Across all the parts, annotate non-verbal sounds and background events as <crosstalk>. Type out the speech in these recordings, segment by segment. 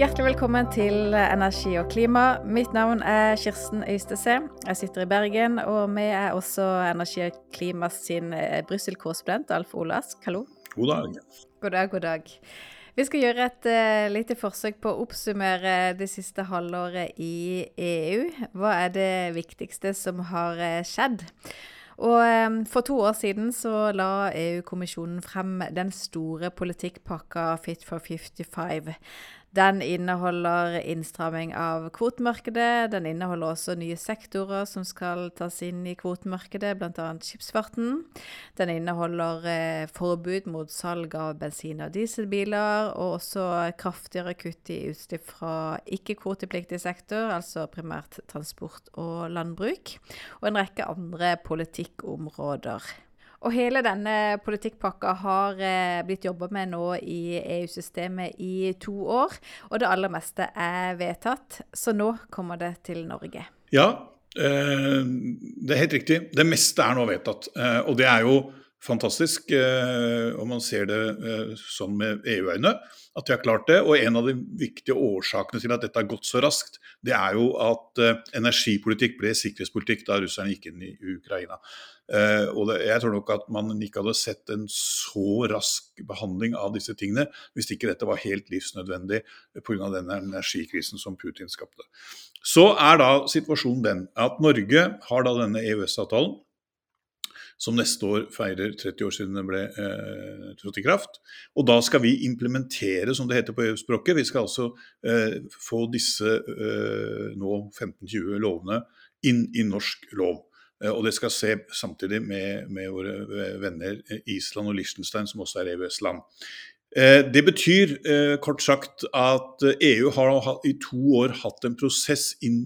Hjertelig velkommen til Energi og klima. Mitt navn er Kirsten Øystese. Jeg sitter i Bergen, og vi er også Energi og klima sin eh, Brussel-korrespondent, Alf Olask. Hallo. God dag. God dag, god dag. Vi skal gjøre et uh, lite forsøk på å oppsummere det siste halvåret i EU. Hva er det viktigste som har uh, skjedd? Og For to år siden så la EU-kommisjonen frem den store politikkpakka Fit for 55. Den inneholder innstramming av kvotemarkedet. Den inneholder også nye sektorer som skal tas inn i kvotemarkedet, bl.a. skipsfarten. Den inneholder eh, forbud mot salg av bensin- og dieselbiler, og også kraftigere kutt i utslipp fra ikke-kvotepliktig sektor, altså primært transport og landbruk, og en rekke andre politikkområder. Og hele denne politikkpakka har eh, blitt jobba med nå i EU-systemet i to år. Og det aller meste er vedtatt, så nå kommer det til Norge. Ja, eh, det er helt riktig. Det meste er nå vedtatt. Eh, og det er jo fantastisk, eh, og man ser det eh, sånn med EU-øyne, at de har klart det. Og en av de viktige årsakene til at dette har gått så raskt, det er jo at eh, energipolitikk ble sikkerhetspolitikk da russerne gikk inn i Ukraina. og jeg tror nok at man ikke hadde sett en så rask behandling av disse tingene hvis ikke dette var helt livsnødvendig pga. den energikrisen som Putin skapte. Så er da situasjonen den at Norge har da denne EØS-avtalen som neste år feirer 30 år siden den ble eh, trådt i kraft. Og da skal vi implementere, som det heter på EU-språket, vi skal altså eh, få disse eh, nå 15-20 lovene inn i norsk lov. Eh, og det skal se samtidig med, med våre eh, venner Island og Liechtenstein, som også er EØS-land. Eh, det betyr kort sagt at EU har i to år hatt en prosess inn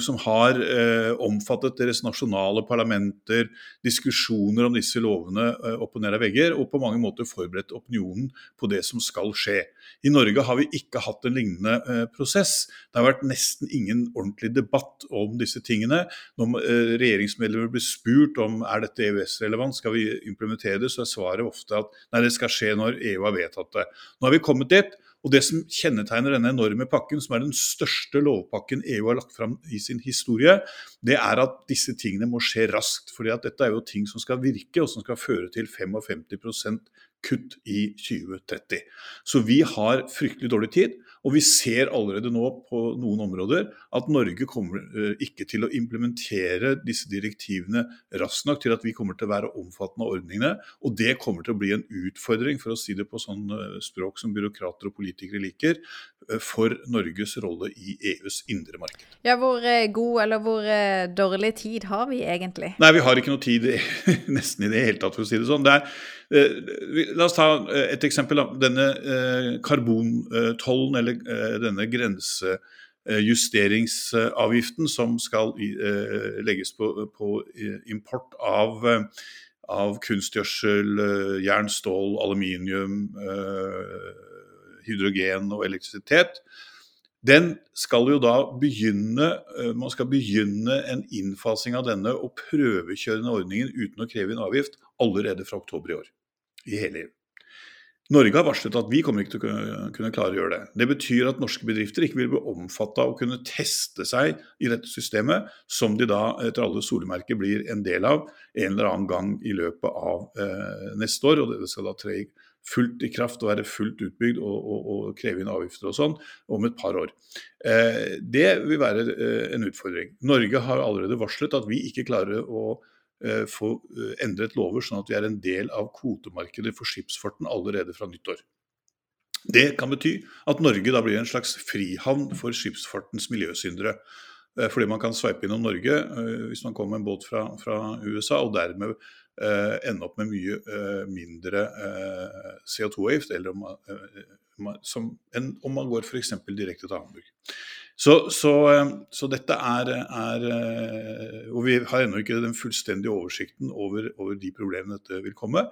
som har eh, omfattet deres nasjonale parlamenter, diskusjoner om disse lovene eh, opp og ned av vegger, og på mange måter forberedt opinionen på det som skal skje. I Norge har vi ikke hatt en lignende prosess. Det har vært nesten ingen ordentlig debatt om disse tingene. Når regjeringsmedlemmer blir spurt om er dette EØS-relevant, skal vi implementere det, så er svaret ofte at nei, det skal skje når EU har vedtatt det. Nå har vi kommet dit. Og Det som kjennetegner denne enorme pakken, som er den største lovpakken EU har lagt fram i sin historie, det er at disse tingene må skje raskt. fordi at dette er jo ting som skal virke, og som skal føre til 55% kutt i 2030. Så vi har fryktelig dårlig tid. Og vi ser allerede nå på noen områder at Norge kommer eh, ikke til å implementere disse direktivene raskt nok til at vi kommer til å være omfattende av ordningene. Og det kommer til å bli en utfordring, for å si det på sånn eh, språk som byråkrater og politikere liker, eh, for Norges rolle i EUs indre marked. Ja, Hvor god eller hvor dårlig tid har vi egentlig? Nei, vi har ikke noe tid <laughs> nesten i det hele tatt, for å si det sånn. Det er, la oss ta et eksempel. Denne karbontollen, eller Eh, denne grensejusteringsavgiften som skal eh, legges på import av, av kunstgjødsel, jern, stål, aluminium, hydrogen og elektrisitet. Den skal jo da begynne, Man skal begynne en innfasing av denne og prøvekjøre denne ordningen uten å kreve en avgift allerede fra oktober i år. I hele EU. Norge har varslet at vi kommer ikke til å kunne klare å gjøre det. Det betyr at norske bedrifter ikke vil bli omfatta å kunne teste seg i dette systemet, som de da etter alle solemerker blir en del av en eller annen gang i løpet av eh, neste år. og Det skal da tre fullt i kraft og være fullt utbygd og, og, og kreve inn avgifter og sånn om et par år. Eh, det vil være eh, en utfordring. Norge har allerede varslet at vi ikke klarer å Eh, få eh, endret lover sånn at vi er en del av kvotemarkedet for skipsfarten allerede fra nyttår. Det kan bety at Norge da blir en slags frihavn for skipsfartens miljøsyndere. Eh, fordi man kan sveipe innom Norge hvis man kommer med en båt fra, fra USA, og dermed eh, ende opp med mye eh, mindre eh, CO2-avgift enn om man går f.eks. direkte til Hamburg. Så, så, eh, så, dette er, er, eh, Og vi har ennå ikke den fullstendige oversikten over, over, de problemene dette vil komme.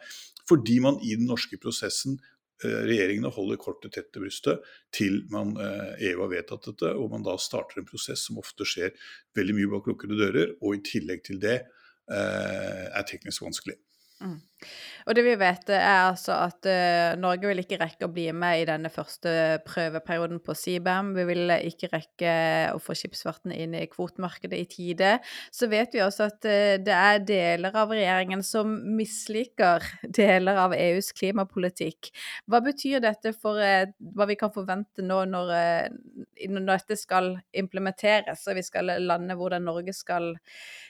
Fordi man i den norske prosessen eh, regjeringene holder kortet tett til brystet til man, EU har vedtatt dette, og man da starter en prosess som ofte skjer veldig mye bak lukkede dører, og i tillegg til det er teknisk vanskelig. Mm. Og det vi vet, er altså at uh, Norge vil ikke rekke å bli med i denne første prøveperioden på CBAM. Vi vil ikke rekke å få skipsfarten inn i kvotemarkedet i tide. Så vet vi også at uh, det er deler av regjeringen som misliker <laughs> deler av EUs klimapolitikk. Hva betyr dette for uh, hva vi kan forvente nå når, når, dette skal implementeres, og vi skal lande hvordan Norge skal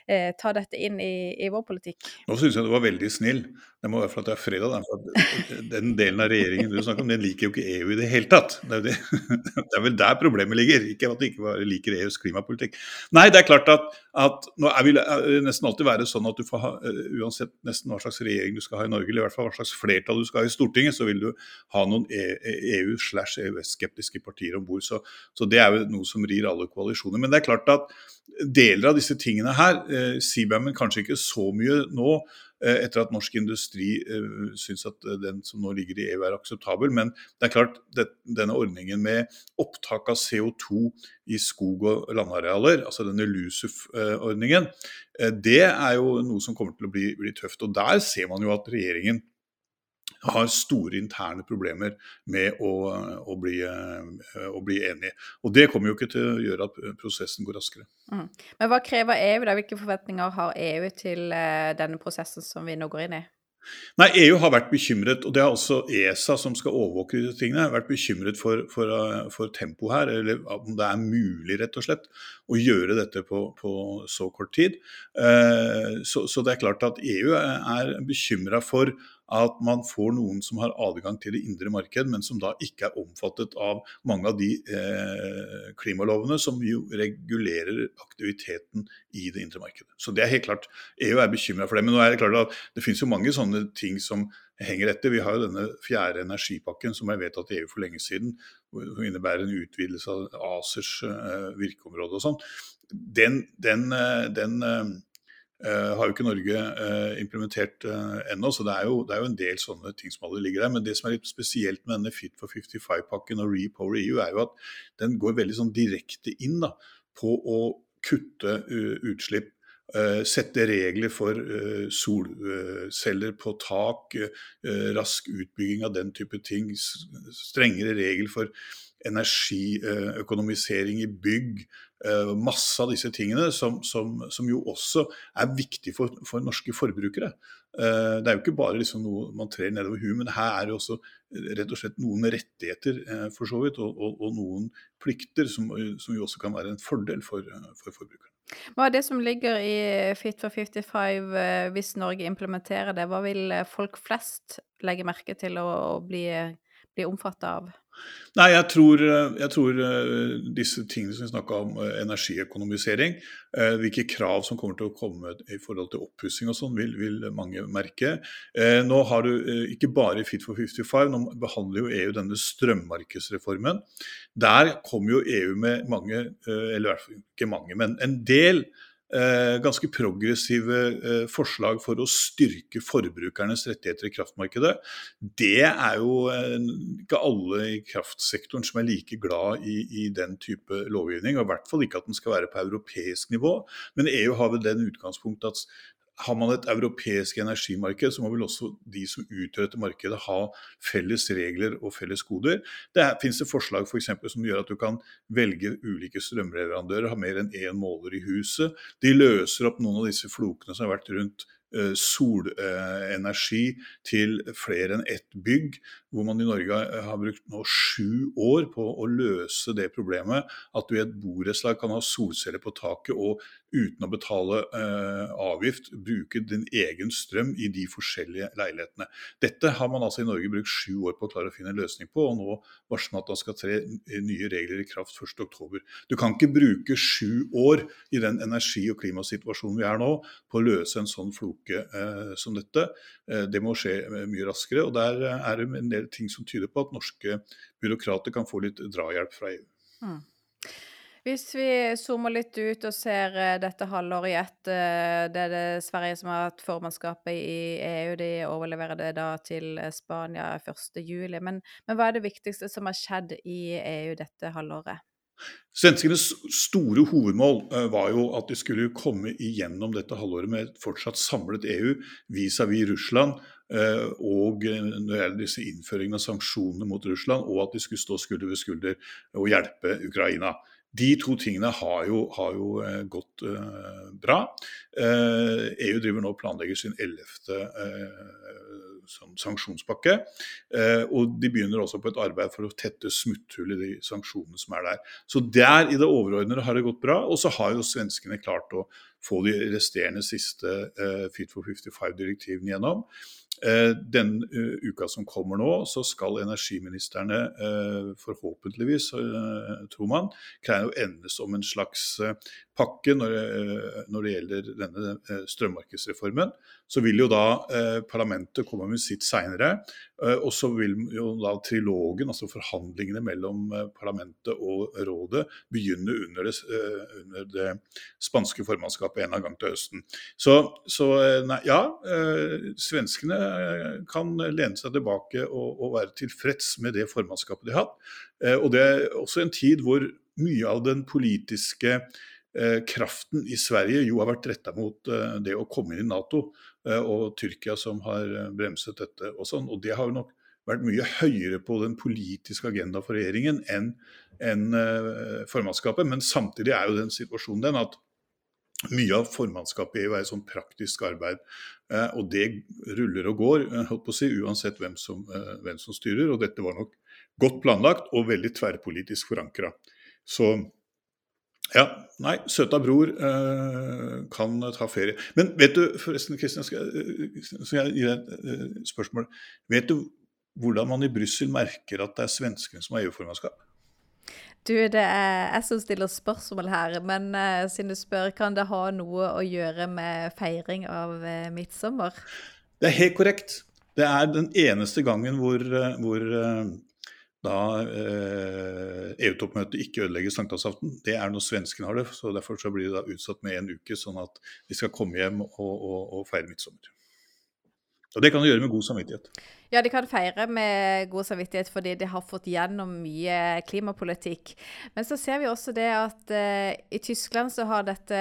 ta dette inn i, i vår politikk? Nå syns jeg du var veldig snill. Det må være for at det er fredag. For den delen av regjeringen du snakker om, den liker jo ikke EU i det hele tatt. Det er, det. <laughs> det er vel der problemet ligger, ikke at de ikke bare liker EUs klimapolitikk. Nei, det er klart at, at nå vil det nesten alltid være sånn at du får ha, eh, uansett nesten hva slags regjering du skal ha i Norge, eller i hvert fall hva slags flertall du skal ha i Stortinget, så vil du ha noen EU- e slash EØS-skeptiske partier om bord. Så, så, det er jo noe som rir alle koalisjoner. Men det er klart at deler av disse tingene her, eh, CBAM-en kanskje ikke så mye nå, Eh, etter at norsk industri uh, syns at eh, den som nå ligger i EU er akseptabel. Men det er klart, denne ordningen med opptak av CO2 i skog- og landarealer, altså denne LUSUF-ordningen, det er jo noe som kommer til å bli, bli tøft. Og der ser man jo at regjeringen har store interne problemer med å, å, bli, eh, å, bli, enige. Og det kommer jo ikke til å gjøre at prosessen går raskere. Mm. Men hva krever EU? da? Hvilke forventninger har EU til eh, denne prosessen som vi nå går inn i? Nei, EU har vært bekymret, og det har også ESA, som skal overvåke disse tingene, vært bekymret for, for, eh, for tempoet her, eller om det er mulig rett og slett å gjøre dette på, på så kort tid. Så, så, det er klart at EU er bekymra for at man får noen som har adgang til det indre marked, men som da ikke er omfattet av mange av de eh, klimalovene som jo regulerer aktiviteten i det indre markedet. Så det er helt klart, EU er bekymra for det. Men nå er det klart at det finnes jo mange sånne ting som henger etter. Vi har jo denne fjerde energipakken som er vedtatt i EU for lenge siden, som innebærer en utvidelse av ACERs eh, virkeområde og sånn. Den, den, eh, den eh, Uh, har jo ikke Norge uh, implementert uh, ennå, så det er, jo, det er, jo, en del sånne ting som allerede ligger der. Men det som er litt spesielt med denne Fit for 55-pakken og Repower EU, er jo at den går veldig sånn direkte inn da, på å kutte utslipp. Sette regler for solceller på tak, rask utbygging av den type ting. Strengere regler for energiøkonomisering i bygg. Eh, masse av disse tingene som, som, som jo også er viktig for, for, norske forbrukere. Eh, det er jo ikke bare liksom noe man trer nedover huet, men her er det også rett og slett noen rettigheter eh, for så vidt, og, og, og noen plikter som, som, jo også kan være en fordel for, for forbrukerne. Hva er det som ligger i Fit for 55 hvis Norge implementerer det? Hva vil folk flest legge merke til å, bli, bli omfatta av? Nei, jeg tror, jeg tror, eh, disse tingene som vi snakka om, eh, energiøkonomisering, eh, hvilke krav som kommer til å komme i forhold til oppussing og sånn, vil, vil, mange merke. Nå har du ikke bare Fit for 55, nå behandler jo EU denne strømmarkedsreformen. Der kommer jo EU med mange, eller i hvert fall ikke mange, men en del Eh, ganske progressive eh, forslag for å styrke forbrukernes rettigheter i kraftmarkedet. Det er jo eh, ikke alle i kraftsektoren som er like glad i, i, den type lovgivning. og I hvert fall ikke at den skal være på europeisk nivå. Men EU har vel den utgangspunktet at har man et europeisk energimarked, så må vel også de som utgjør dette markedet ha felles regler og felles koder. Det finnes det forslag for eksempel, som gjør at du kan velge ulike strømleverandører, ha mer enn én måler i huset. De løser opp noen av disse flokene som har vært rundt Eh, solenergi til flere enn ett bygg, hvor man i Norge har brukt nå sju år på å løse det problemet at du i et borettslag kan ha solceller på taket og uten å betale eh, avgift bruke din egen strøm i de forskjellige leilighetene. Dette har man altså i Norge brukt sju år på å klare å finne en løsning på, og nå varsler man at det skal tre nye regler i kraft 1.10. Du kan ikke bruke sju år i den energi- og klimasituasjonen vi er nå, på å løse en sånn floke eh, som dette. Eh, det må skje eh, mye raskere. og Der er det en del ting som tyder på at norske byråkrater kan få litt drahjelp fra EU. Mm. Hvis vi zoomer litt ut og ser dette halvåret i ett, det er det Sverige som har hatt formannskapet i EU. De overleverer det da til Spania 1.7. Men, men hva er det viktigste som har skjedd i EU dette halvåret? Svenskenes store hovedmål var jo at de skulle komme igjennom dette halvåret med et fortsatt samlet EU vis-à-vis -vis Russland. Og når det gjelder disse innføringene av sanksjonene mot Russland, og at de skulle stå skulder ved skulder og hjelpe Ukraina. De to tingene har jo, har jo eh, gått uh, bra. Uh, EU driver nå og planlegger sin ellevte sånn sanksjonspakke. og de begynner også på et arbeid for å tette smutthull i de sanksjonene som er der. Så der i det overordnede har det gått bra. Og så har jo svenskene klart å få de resterende siste Fit for 55-direktivene gjennom. Eh, den uh, uka som kommer nå, så skal energiministrene uh, forhåpentligvis, tror man, greie å endes om en slags pakke når, når, det gjelder denne strømmarkedsreformen. Så vil jo da parlamentet komme med sitt seinere. Og så vil jo da trilogen, altså forhandlingene mellom parlamentet og rådet, begynne under det, under det spanske formannskapet en gang til høsten. Så, så nei, ja, svenskene kan lene seg tilbake og, og, være tilfreds med det formannskapet de har hatt. Eh, og det er også en tid hvor mye av den politiske eh, kraften i Sverige jo har vært retta mot eh, det å komme inn i Nato, og Tyrkia som har bremset dette og sånn. Og det har jo nok vært mye høyere på den politiske agenda for regjeringen enn enn formannskapet. Men samtidig er jo den situasjonen den at mye av formannskapet i EU er sånn praktisk arbeid. Eh, og det ruller og går, eh, holdt på å si, uansett hvem som, eh, hvem som styrer. Og dette var nok godt planlagt og veldig tverrpolitisk forankra. Så ja, nei, søta bror eh, kan ta ferie. Men vet du, forresten, Kristian, skal, skal jeg gi deg et spørsmål. Vet du hvordan man i Brussel merker at det er svenskene som har EU-formannskap? Du, det er jeg som stiller spørsmål her, men uh, siden du spør, kan det ha noe å gjøre med feiring av uh, midtsommer? Det er helt korrekt. Det er den eneste gangen hvor, uh, hvor da EU-toppmøtet ikke ødelegger sankthansaften. Det er når svenskene har det. så Derfor så blir det da utsatt med en uke, sånn at vi skal komme hjem og, og, og feire midtsommer. Og det kan du gjøre med god samvittighet. Ja, de kan feire med god samvittighet fordi de har fått gjennom mye klimapolitikk. Men så ser vi også det at uh, i Tyskland så har dette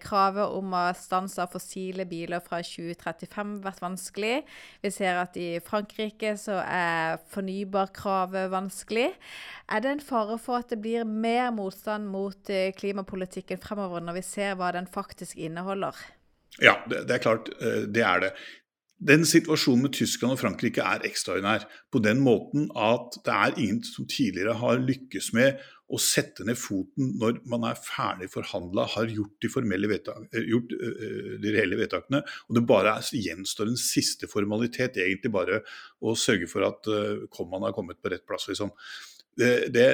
kravet om å stanse fossile biler fra 2035 vært vanskelig. Vi ser at i Frankrike så er fornybarkravet vanskelig. Er det en fare for at det blir mer motstand mot uh, klimapolitikken fremover, når vi ser hva den faktisk inneholder? Ja, det, det, er klart. Eh, det er det. Den situasjonen med Tyskland og Frankrike er ekstraordinær. På den måten at det er ingen som tidligere har lykkes med å sette ned foten når man er ferdig forhandla, har gjort de, vedtak, eh, gjort de reelle vedtakene, og det bare gjenstår en siste formalitet, egentlig bare å sørge for at kommaen har kommet på rett plass. liksom. Det, det,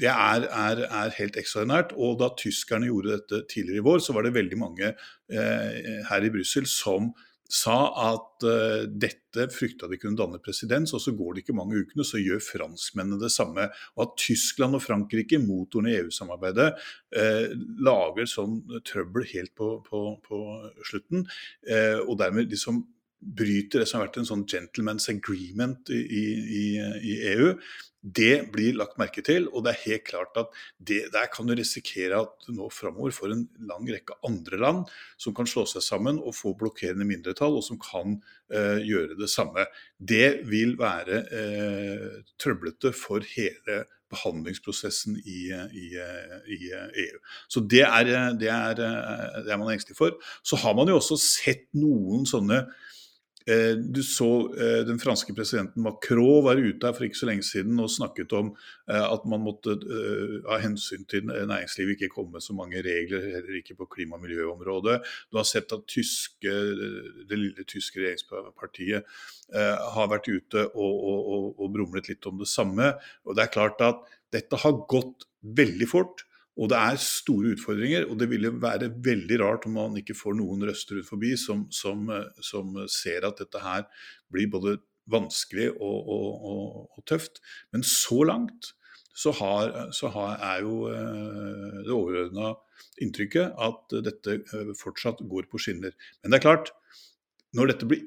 det er, er, er, helt ekstraordinært. Og da tyskerne gjorde dette tidligere i vår, så var det veldig mange eh, her i Brussel som sa at uh, dette frykta de kunne danne presedens, og så går det ikke mange ukene, så gjør franskmennene det samme. Og at Tyskland og Frankrike, motoren i EU-samarbeidet, uh, lager sånn trøbbel helt på, på, på slutten, uh, og dermed liksom bryter det som har vært en sånn gentleman's agreement i, i, i EU, det blir lagt merke til, og det er helt klart at det, der kan du risikere at du nå framover får en lang rekke andre land som kan slå seg sammen og få blokkerende mindretall, og som kan eh, gjøre det samme. Det vil være eh, trøblete for hele behandlingsprosessen i, i, i, EU. Så det er, det, er, det er man engstelig for. Så har man jo også sett noen sånne Eh, du så eh, den franske presidenten Macron være ute her for ikke så lenge siden og snakket om eh, at man måtte av hensyn til næringslivet ikke komme med så mange regler, heller ikke på klima- og miljøområdet. Du har sett at tyske, det lille tyske regjeringspartiet har vært ute og, og, og brumlet litt om det samme. Og det er klart at dette har gått veldig fort. Og det er store utfordringer, og det ville være veldig rart om man ikke får noen røster ut forbi som, som, som ser at dette her blir både vanskelig og, og, og, og tøft. Men så langt så, har, så har, er jo eh, det overordna inntrykket at dette eh, fortsatt går på skinner. Men det er klart, når dette blir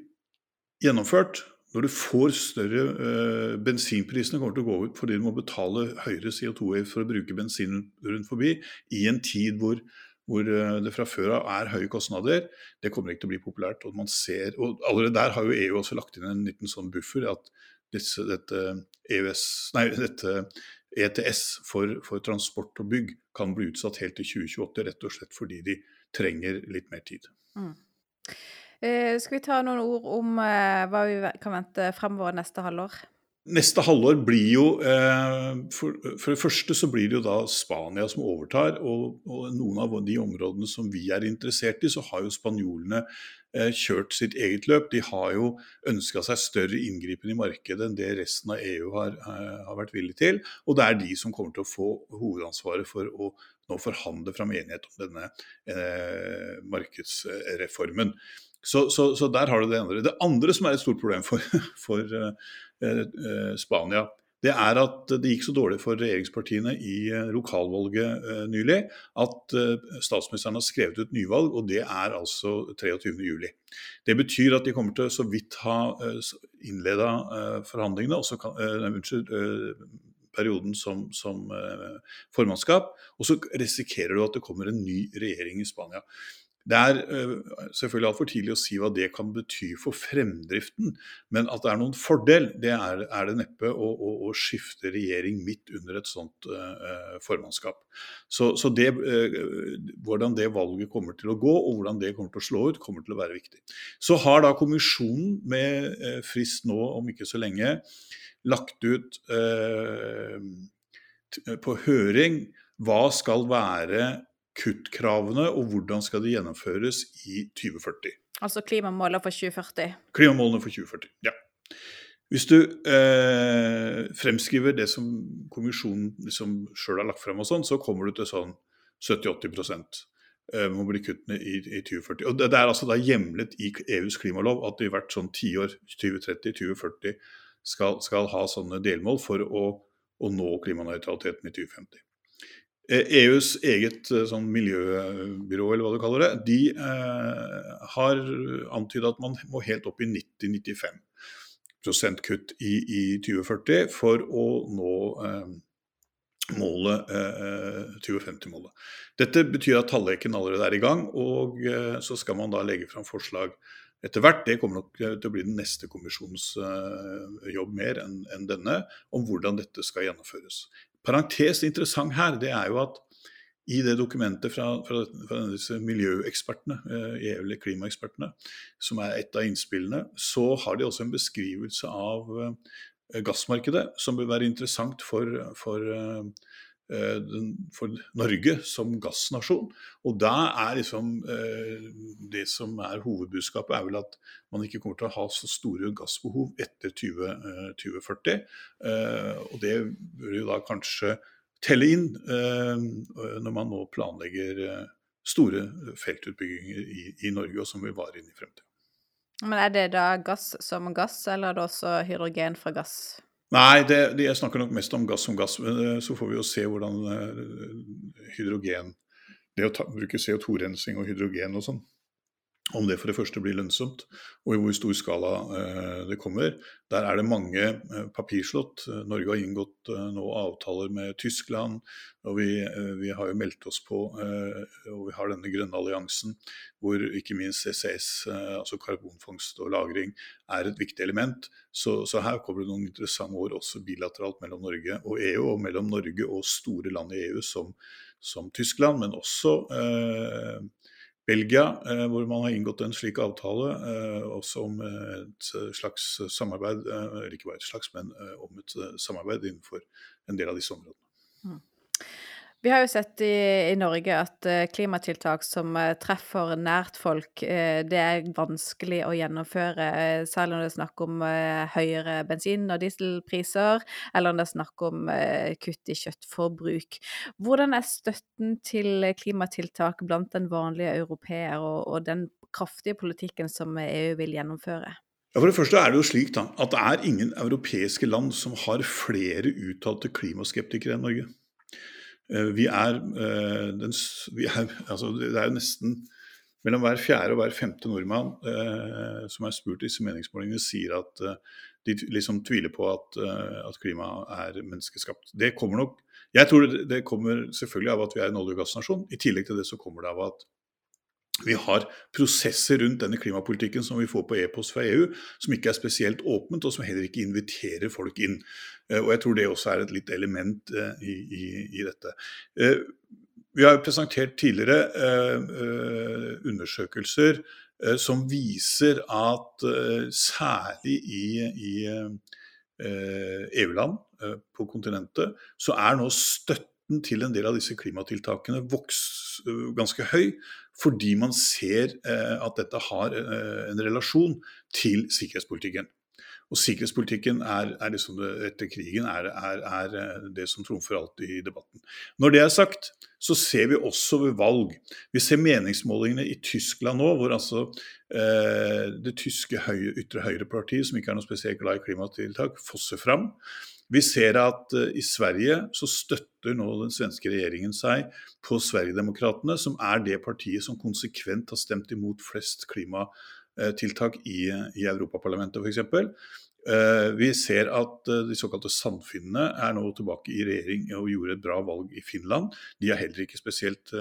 gjennomført, når du får større øh, Bensinprisene kommer til å gå ut fordi du må betale høyere CO2-avgift for å bruke bensin rundt forbi i en tid hvor, hvor øh, det fra før av er høye kostnader. Det kommer ikke til å bli populært. og ser, og Allerede der har jo EU også lagt inn en liten sånn buffer. at disse, dette, EØS, nei, dette ETS for, for, transport og bygg kan bli utsatt helt til 2028, rett og slett fordi de trenger litt mer tid. Mm. Eh, skal vi ta noen ord om eh, hva vi kan vente fremover neste halvår? Neste halvår blir jo eh, for, for, det første så blir det jo da Spania som overtar. Og, og, noen av de områdene som vi er interessert i, så har jo spanjolene eh, kjørt sitt eget løp. De har jo ønska seg større inngripen i markedet enn det resten av EU har, eh, har, vært villig til. Og det er de som kommer til å få hovedansvaret for å nå forhandle fram enighet om denne eh, markedsreformen. Så, så, så, der har du det andre. Det andre som er et stort problem for, <laughs> for uh, Spania, det er at det gikk så dårlig for regjeringspartiene i lokalvalget uh, nylig at uh, statsministeren har skrevet ut nyvalg, og det er altså 23.07. Det betyr at de kommer til så vidt ha uh, innleda forhandlingene, også kan, unnskyld, perioden som, som formannskap, og så risikerer du at det kommer en ny regjering i Spania. Det er uh, selvfølgelig altfor tidlig å si hva det kan bety for fremdriften, men at det er noen fordel, det er, er det neppe å, å, å, skifte regjering midt under et sånt uh, formannskap. Så, så det, uh, hvordan det valget kommer til å gå, og hvordan det kommer til å slå ut, kommer til å være viktig. Så har da kommisjonen med frist nå om ikke så lenge lagt ut på høring hva skal være kuttkravene, og hvordan skal de gjennomføres i 2040. Altså klimamålene for 2040? Klimamålene for 2040, ja. Hvis du eh, fremskriver det som kommisjonen liksom sjøl har lagt frem, og sånn, så kommer du til sånn 70-80 eh, må bli kuttene i, i 2040. Og det, det, er altså da hjemlet i EUs klimalov at det i hvert sånn tiår, 2030-2040, skal, skal, ha sånne delmål for å, å nå klimanøytraliteten i 2050. EUs eh, e eget eh, sånn miljøbyrå, eller hva du kaller det, de eh, har antydet at man må helt opp i 90-95 kutt i, i, 2040 for å nå eh, målet, eh, 2050-målet. Dette betyr at talleken allerede er i gang, og eh, så skal man da legge fram forslag etter hvert. Det kommer nok til å bli den neste kommisjonens jobb mer enn en denne, om hvordan dette skal gjennomføres parentes interessant her, det er jo at i det dokumentet fra, fra, fra disse miljøekspertene, eh, eller klimaekspertene, som er et av innspillene, så har de også en beskrivelse av eh, gassmarkedet som bør være interessant for, for, eh, for Norge som gassnasjon. Og da er liksom det som er hovedbudskapet, er vel at man ikke kommer til å ha så store gassbehov etter 20, 2040. Og det bør jo da kanskje telle inn eh, når man nå planlegger eh, store feltutbygginger i, i Norge, og som vil vare inn i fremtiden. Men Er det da gass som gass, eller er det også hydrogen fra gass? Nei, det, det, jeg snakker nok mest om gass som gass. Men eh, så får vi jo se hvordan hydrogen Det å ta, bruke CO2-rensing og hydrogen og sånn om det for det første blir lønnsomt, og i hvor stor skala eh, det kommer. Der er det mange eh, papirslått. Norge har inngått eh, nå avtaler med Tyskland, og vi, vi, har jo meldt oss på og vi har denne grønne alliansen, hvor ikke minst CCS, altså karbonfangst og -lagring, er et viktig element. Så, så, her kommer det noen interessante år også bilateralt mellom Norge og EU, og mellom Norge og store land i EU som, som Tyskland, men også eh, Belgia, eh, hvor man har inngått en slik avtale, eh, også om et slags samarbeid, eh, eller ikke bare et slags, men om et samarbeid innenfor en del av disse områdene. Mm. Vi har jo sett i, i Norge at uh, klimatiltak som uh, treffer nært folk, uh, det er vanskelig å gjennomføre, særlig når det er snakk om høyere bensin- og dieselpriser, eller når det er snakk om kutt i kjøttforbruk. Hvordan er støtten til klimatiltak blant den vanlige europeer, og, og den kraftige politikken som EU vil gjennomføre? Ja, for det første er det jo slik da, at det er ingen europeiske land som har flere uttalte klimaskeptikere enn Norge. Eh, vi er, eh, den, vi er <laughs> altså, Det er jo nesten mellom hver fjerde og hver femte nordmann eh, som er spurt i disse meningsmålingene, sier at eh, de liksom tviler på at, eh, at klimaet er menneskeskapt. Det kommer nok Jeg tror det kommer selvfølgelig av at vi er en olje- og gassnasjon. I tillegg til det så kommer det av at vi har prosesser rundt denne klimapolitikken som vi får på e-post fra EU, som ikke er spesielt åpent, og som heller ikke inviterer folk inn. Eh, og Jeg tror det også er et litt element eh, i, i, i dette. Eh, vi har presentert tidligere undersøkelser som viser at særlig i, i EU-land på kontinentet, så er nå støtten til en del av disse klimatiltakene vokser ganske høy fordi man ser eh, at dette har eh, en relasjon til sikkerhetspolitikken. Og sikkerhetspolitikken er, er liksom det, etter krigen er, er, er, det som trumfer alt i debatten. Når det er sagt, så ser vi også ved valg. Vi ser meningsmålingene i Tyskland nå, hvor altså eh, det tyske høye, ytre høyrepartiet, som ikke er noe spesielt glad i klimatiltak, fosser fram. Vi ser at uh, i Sverige så støtter nå den svenske regjeringen seg på Sverigedemokraterna, som er det partiet som konsekvent har stemt imot flest klimatiltak i, i Europaparlamentet f.eks. Uh, vi ser at de såkalte sandfinnene er nå tilbake i regjering og gjorde et bra valg i Finland. De er heller ikke spesielt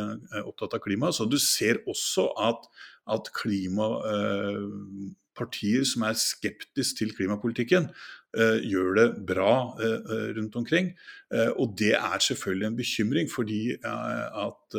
opptatt av klima. Så du ser også at, at klimapartier som er skeptiske til klimapolitikken, uh, gjør det bra uh, rundt omkring. Og det er selvfølgelig en bekymring, fordi at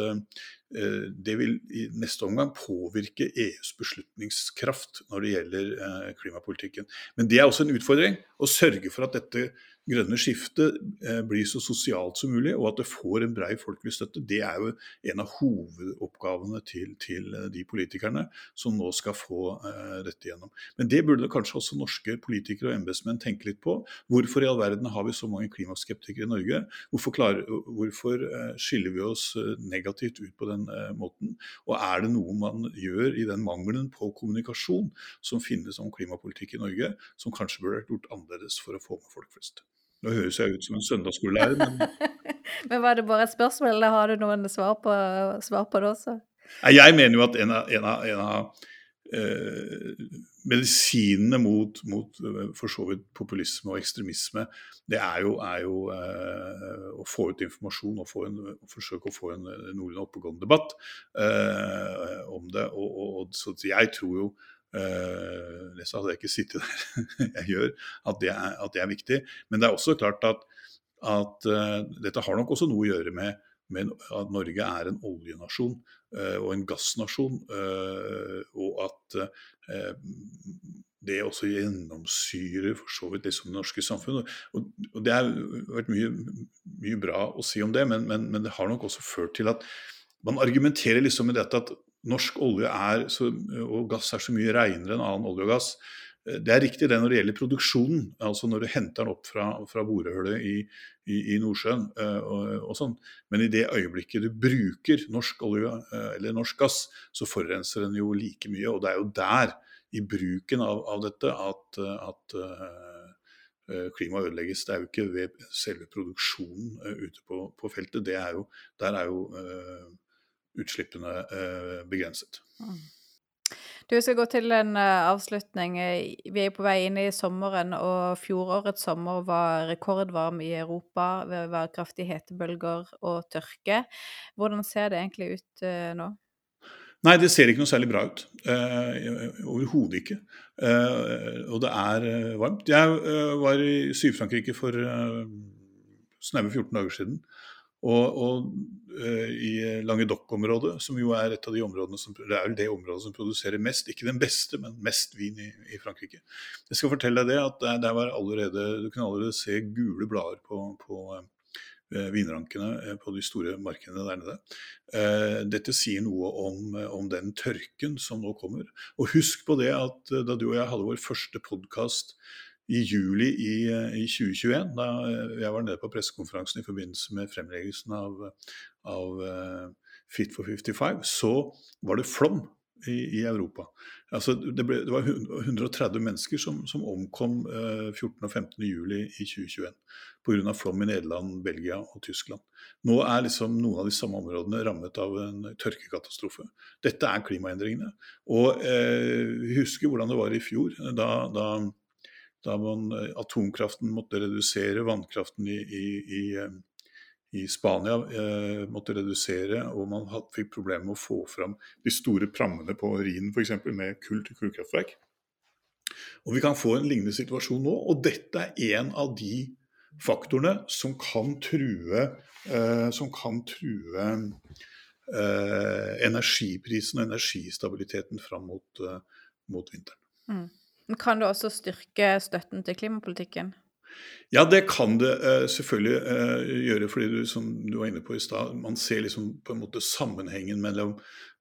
det vil i neste omgang påvirke EUs beslutningskraft når det gjelder klimapolitikken. Men det er også en utfordring å sørge for at dette grønne skiftet eh, blir så sosialt som mulig, og at det får en brei folkelig støtte, det er jo en av hovedoppgavene til, til eh, de politikerne som nå skal få uh, dette gjennom. Men det burde kanskje også norske politikere og embetsmenn tenke litt på. Hvorfor i all verden har vi så mange klimaskeptikere i Norge? Hvorfor, klarer, hvorfor skiller vi oss negativt ut på den uh, måten? Og er det noe man gjør i den mangelen på kommunikasjon som finnes om klimapolitikk i Norge, som kanskje burde vært gjort annerledes for å få med folk flest? Nå høres jeg ut som en søndagsskolelærer, men <laughs> Men var det bare et spørsmål, eller har du noen svar på, svar på det også? Jeg mener jo at en av, en av, en av eh, medisinene mot, mot, eh, for så vidt populisme og ekstremisme, det er jo, er jo eh, å få ut informasjon og, en, og, forsøke å få en noenlunde oppegående debatt eh, om det. Og, og, så jeg tror jo Uh, ellers hadde jeg ikke sittet der <laughs> jeg gjør, at det, er, at det, er, viktig. Men det er også klart at, at uh, dette har nok også noe å gjøre med, med at Norge er en oljenasjon uh, og en gassnasjon. og at det også gjennomsyrer for så vidt liksom det norske samfunnet. Og, og, Det har vært mye, mye, bra å si om det, men, men, men, det har nok også ført til at man argumenterer liksom med dette at norsk olje er så, og gass er så mye renere enn annen olje og gass. Det er riktig det når det gjelder produksjonen, altså når du henter den opp fra, fra borehullet i, i, i, Nordsjøen uh, og, og, sånn. Men i det øyeblikket du bruker norsk olje uh, eller norsk gass, så forurenser den jo like mye. Og det er jo der, i bruken av, av dette, at, at klimaet ødelegges. Det er jo ikke ved selve produksjonen ute på, på, feltet. Er jo, der er jo utslippene eh, begrenset. Mm. Du skal gå til en uh, avslutning. Vi er på vei inn i sommeren, og fjorårets sommer var rekordvarm i Europa. Det var kraftige hetebølger og tørke. Hvordan ser det egentlig ut uh, nå? Nei, det ser ikke noe særlig bra ut. Uh, Overhodet ikke. Uh, og det er varmt. Jeg var i Syd-Frankrike for snaue 14 dager siden. Og, og uh, i Languedoc-området, som jo er et av de områdene som, det er det området som produserer mest, ikke den beste, men mest vin i, i Frankrike. Jeg skal fortelle deg det at der, der var allerede, du kunne allerede se gule blader på, på eh, vinrankene uh, på de store markedene der nede. Dette sier noe om, om, den tørken som nå kommer. Og husk på det at da du og jeg hadde vår første podkast i juli i, i, 2021, da jeg var nede på pressekonferansen i forbindelse med fremleggelsen av, av uh, Fit for 55, så var det flom i, i Europa. Altså, det, ble, det, var 130 mennesker som, som omkom eh, 14. og 15. juli i 2021 pga. flom i Nederland, Belgia og Tyskland. Nå er liksom noen av de samme områdene rammet av en tørkekatastrofe. Dette er klimaendringene. Og eh, vi husker hvordan det var i fjor, da, da, da man, atomkraften måtte redusere vannkraften i, i, i eh, i Spania eh, måtte redusere, og man fikk problemer med å få fram de store prammene på Rhinen f.eks. med kull til kullkraftverk. Og Vi kan få en lignende situasjon nå, og dette er en av de faktorene som kan true, eh, som kan true eh, energiprisen og energistabiliteten fram mot, eh, mot vinteren. Mm. Kan det også styrke støtten til klimapolitikken? Ja, det kan det uh, selvfølgelig uh, gjøre, fordi du, som du var inne på i stad, man ser liksom på en måte sammenhengen mellom,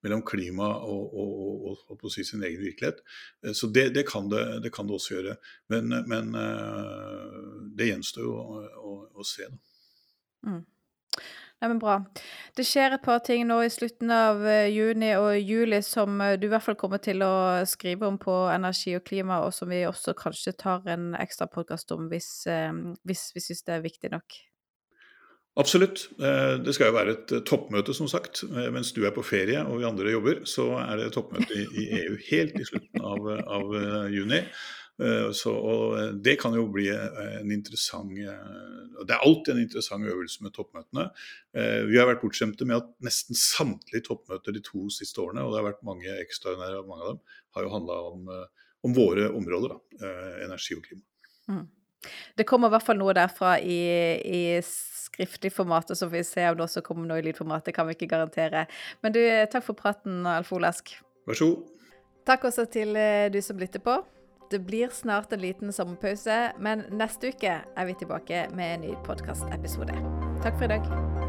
mellom klima og, og, og, og, på å si sin egen virkelighet. Uh, så det, det, kan det, det, kan det, også gjøre. Men, men det gjenstår jo å, å, å se. Da. Mm. Nei, men bra. Det skjer et par ting nå i slutten av uh, juni og juli som uh, du i hvert fall kommer til å skrive om på energi og klima, og som vi også kanskje tar en ekstra podkast om hvis, uh, hvis vi syns det er viktig nok. Absolutt. Det skal jo være et toppmøte, som sagt. Mens du er på ferie og vi andre jobber, så er det toppmøte i EU helt i slutten av, av juni. Eh, så, og eh, det kan jo bli eh, en interessant Det er alltid en interessant øvelse med toppmøtene. Vi har vært bortskjemte med at nesten samtlige toppmøter de to siste årene, og det har vært mange ekstraordinære, mange av dem, har jo handla om, om, våre områder. Da, energi og klima. Mm. Det kommer i hvert fall noe derfra i, i skriftlig format, og så får vi se om det også kommer noe i lydformat. Det kan vi ikke garantere. Men du, takk for praten, Alf Olask. Vær så god. Takk også til du som lytter på. Det blir snart en liten sommerpause, men neste uke er vi tilbake med en ny podkastepisode. Takk for i dag.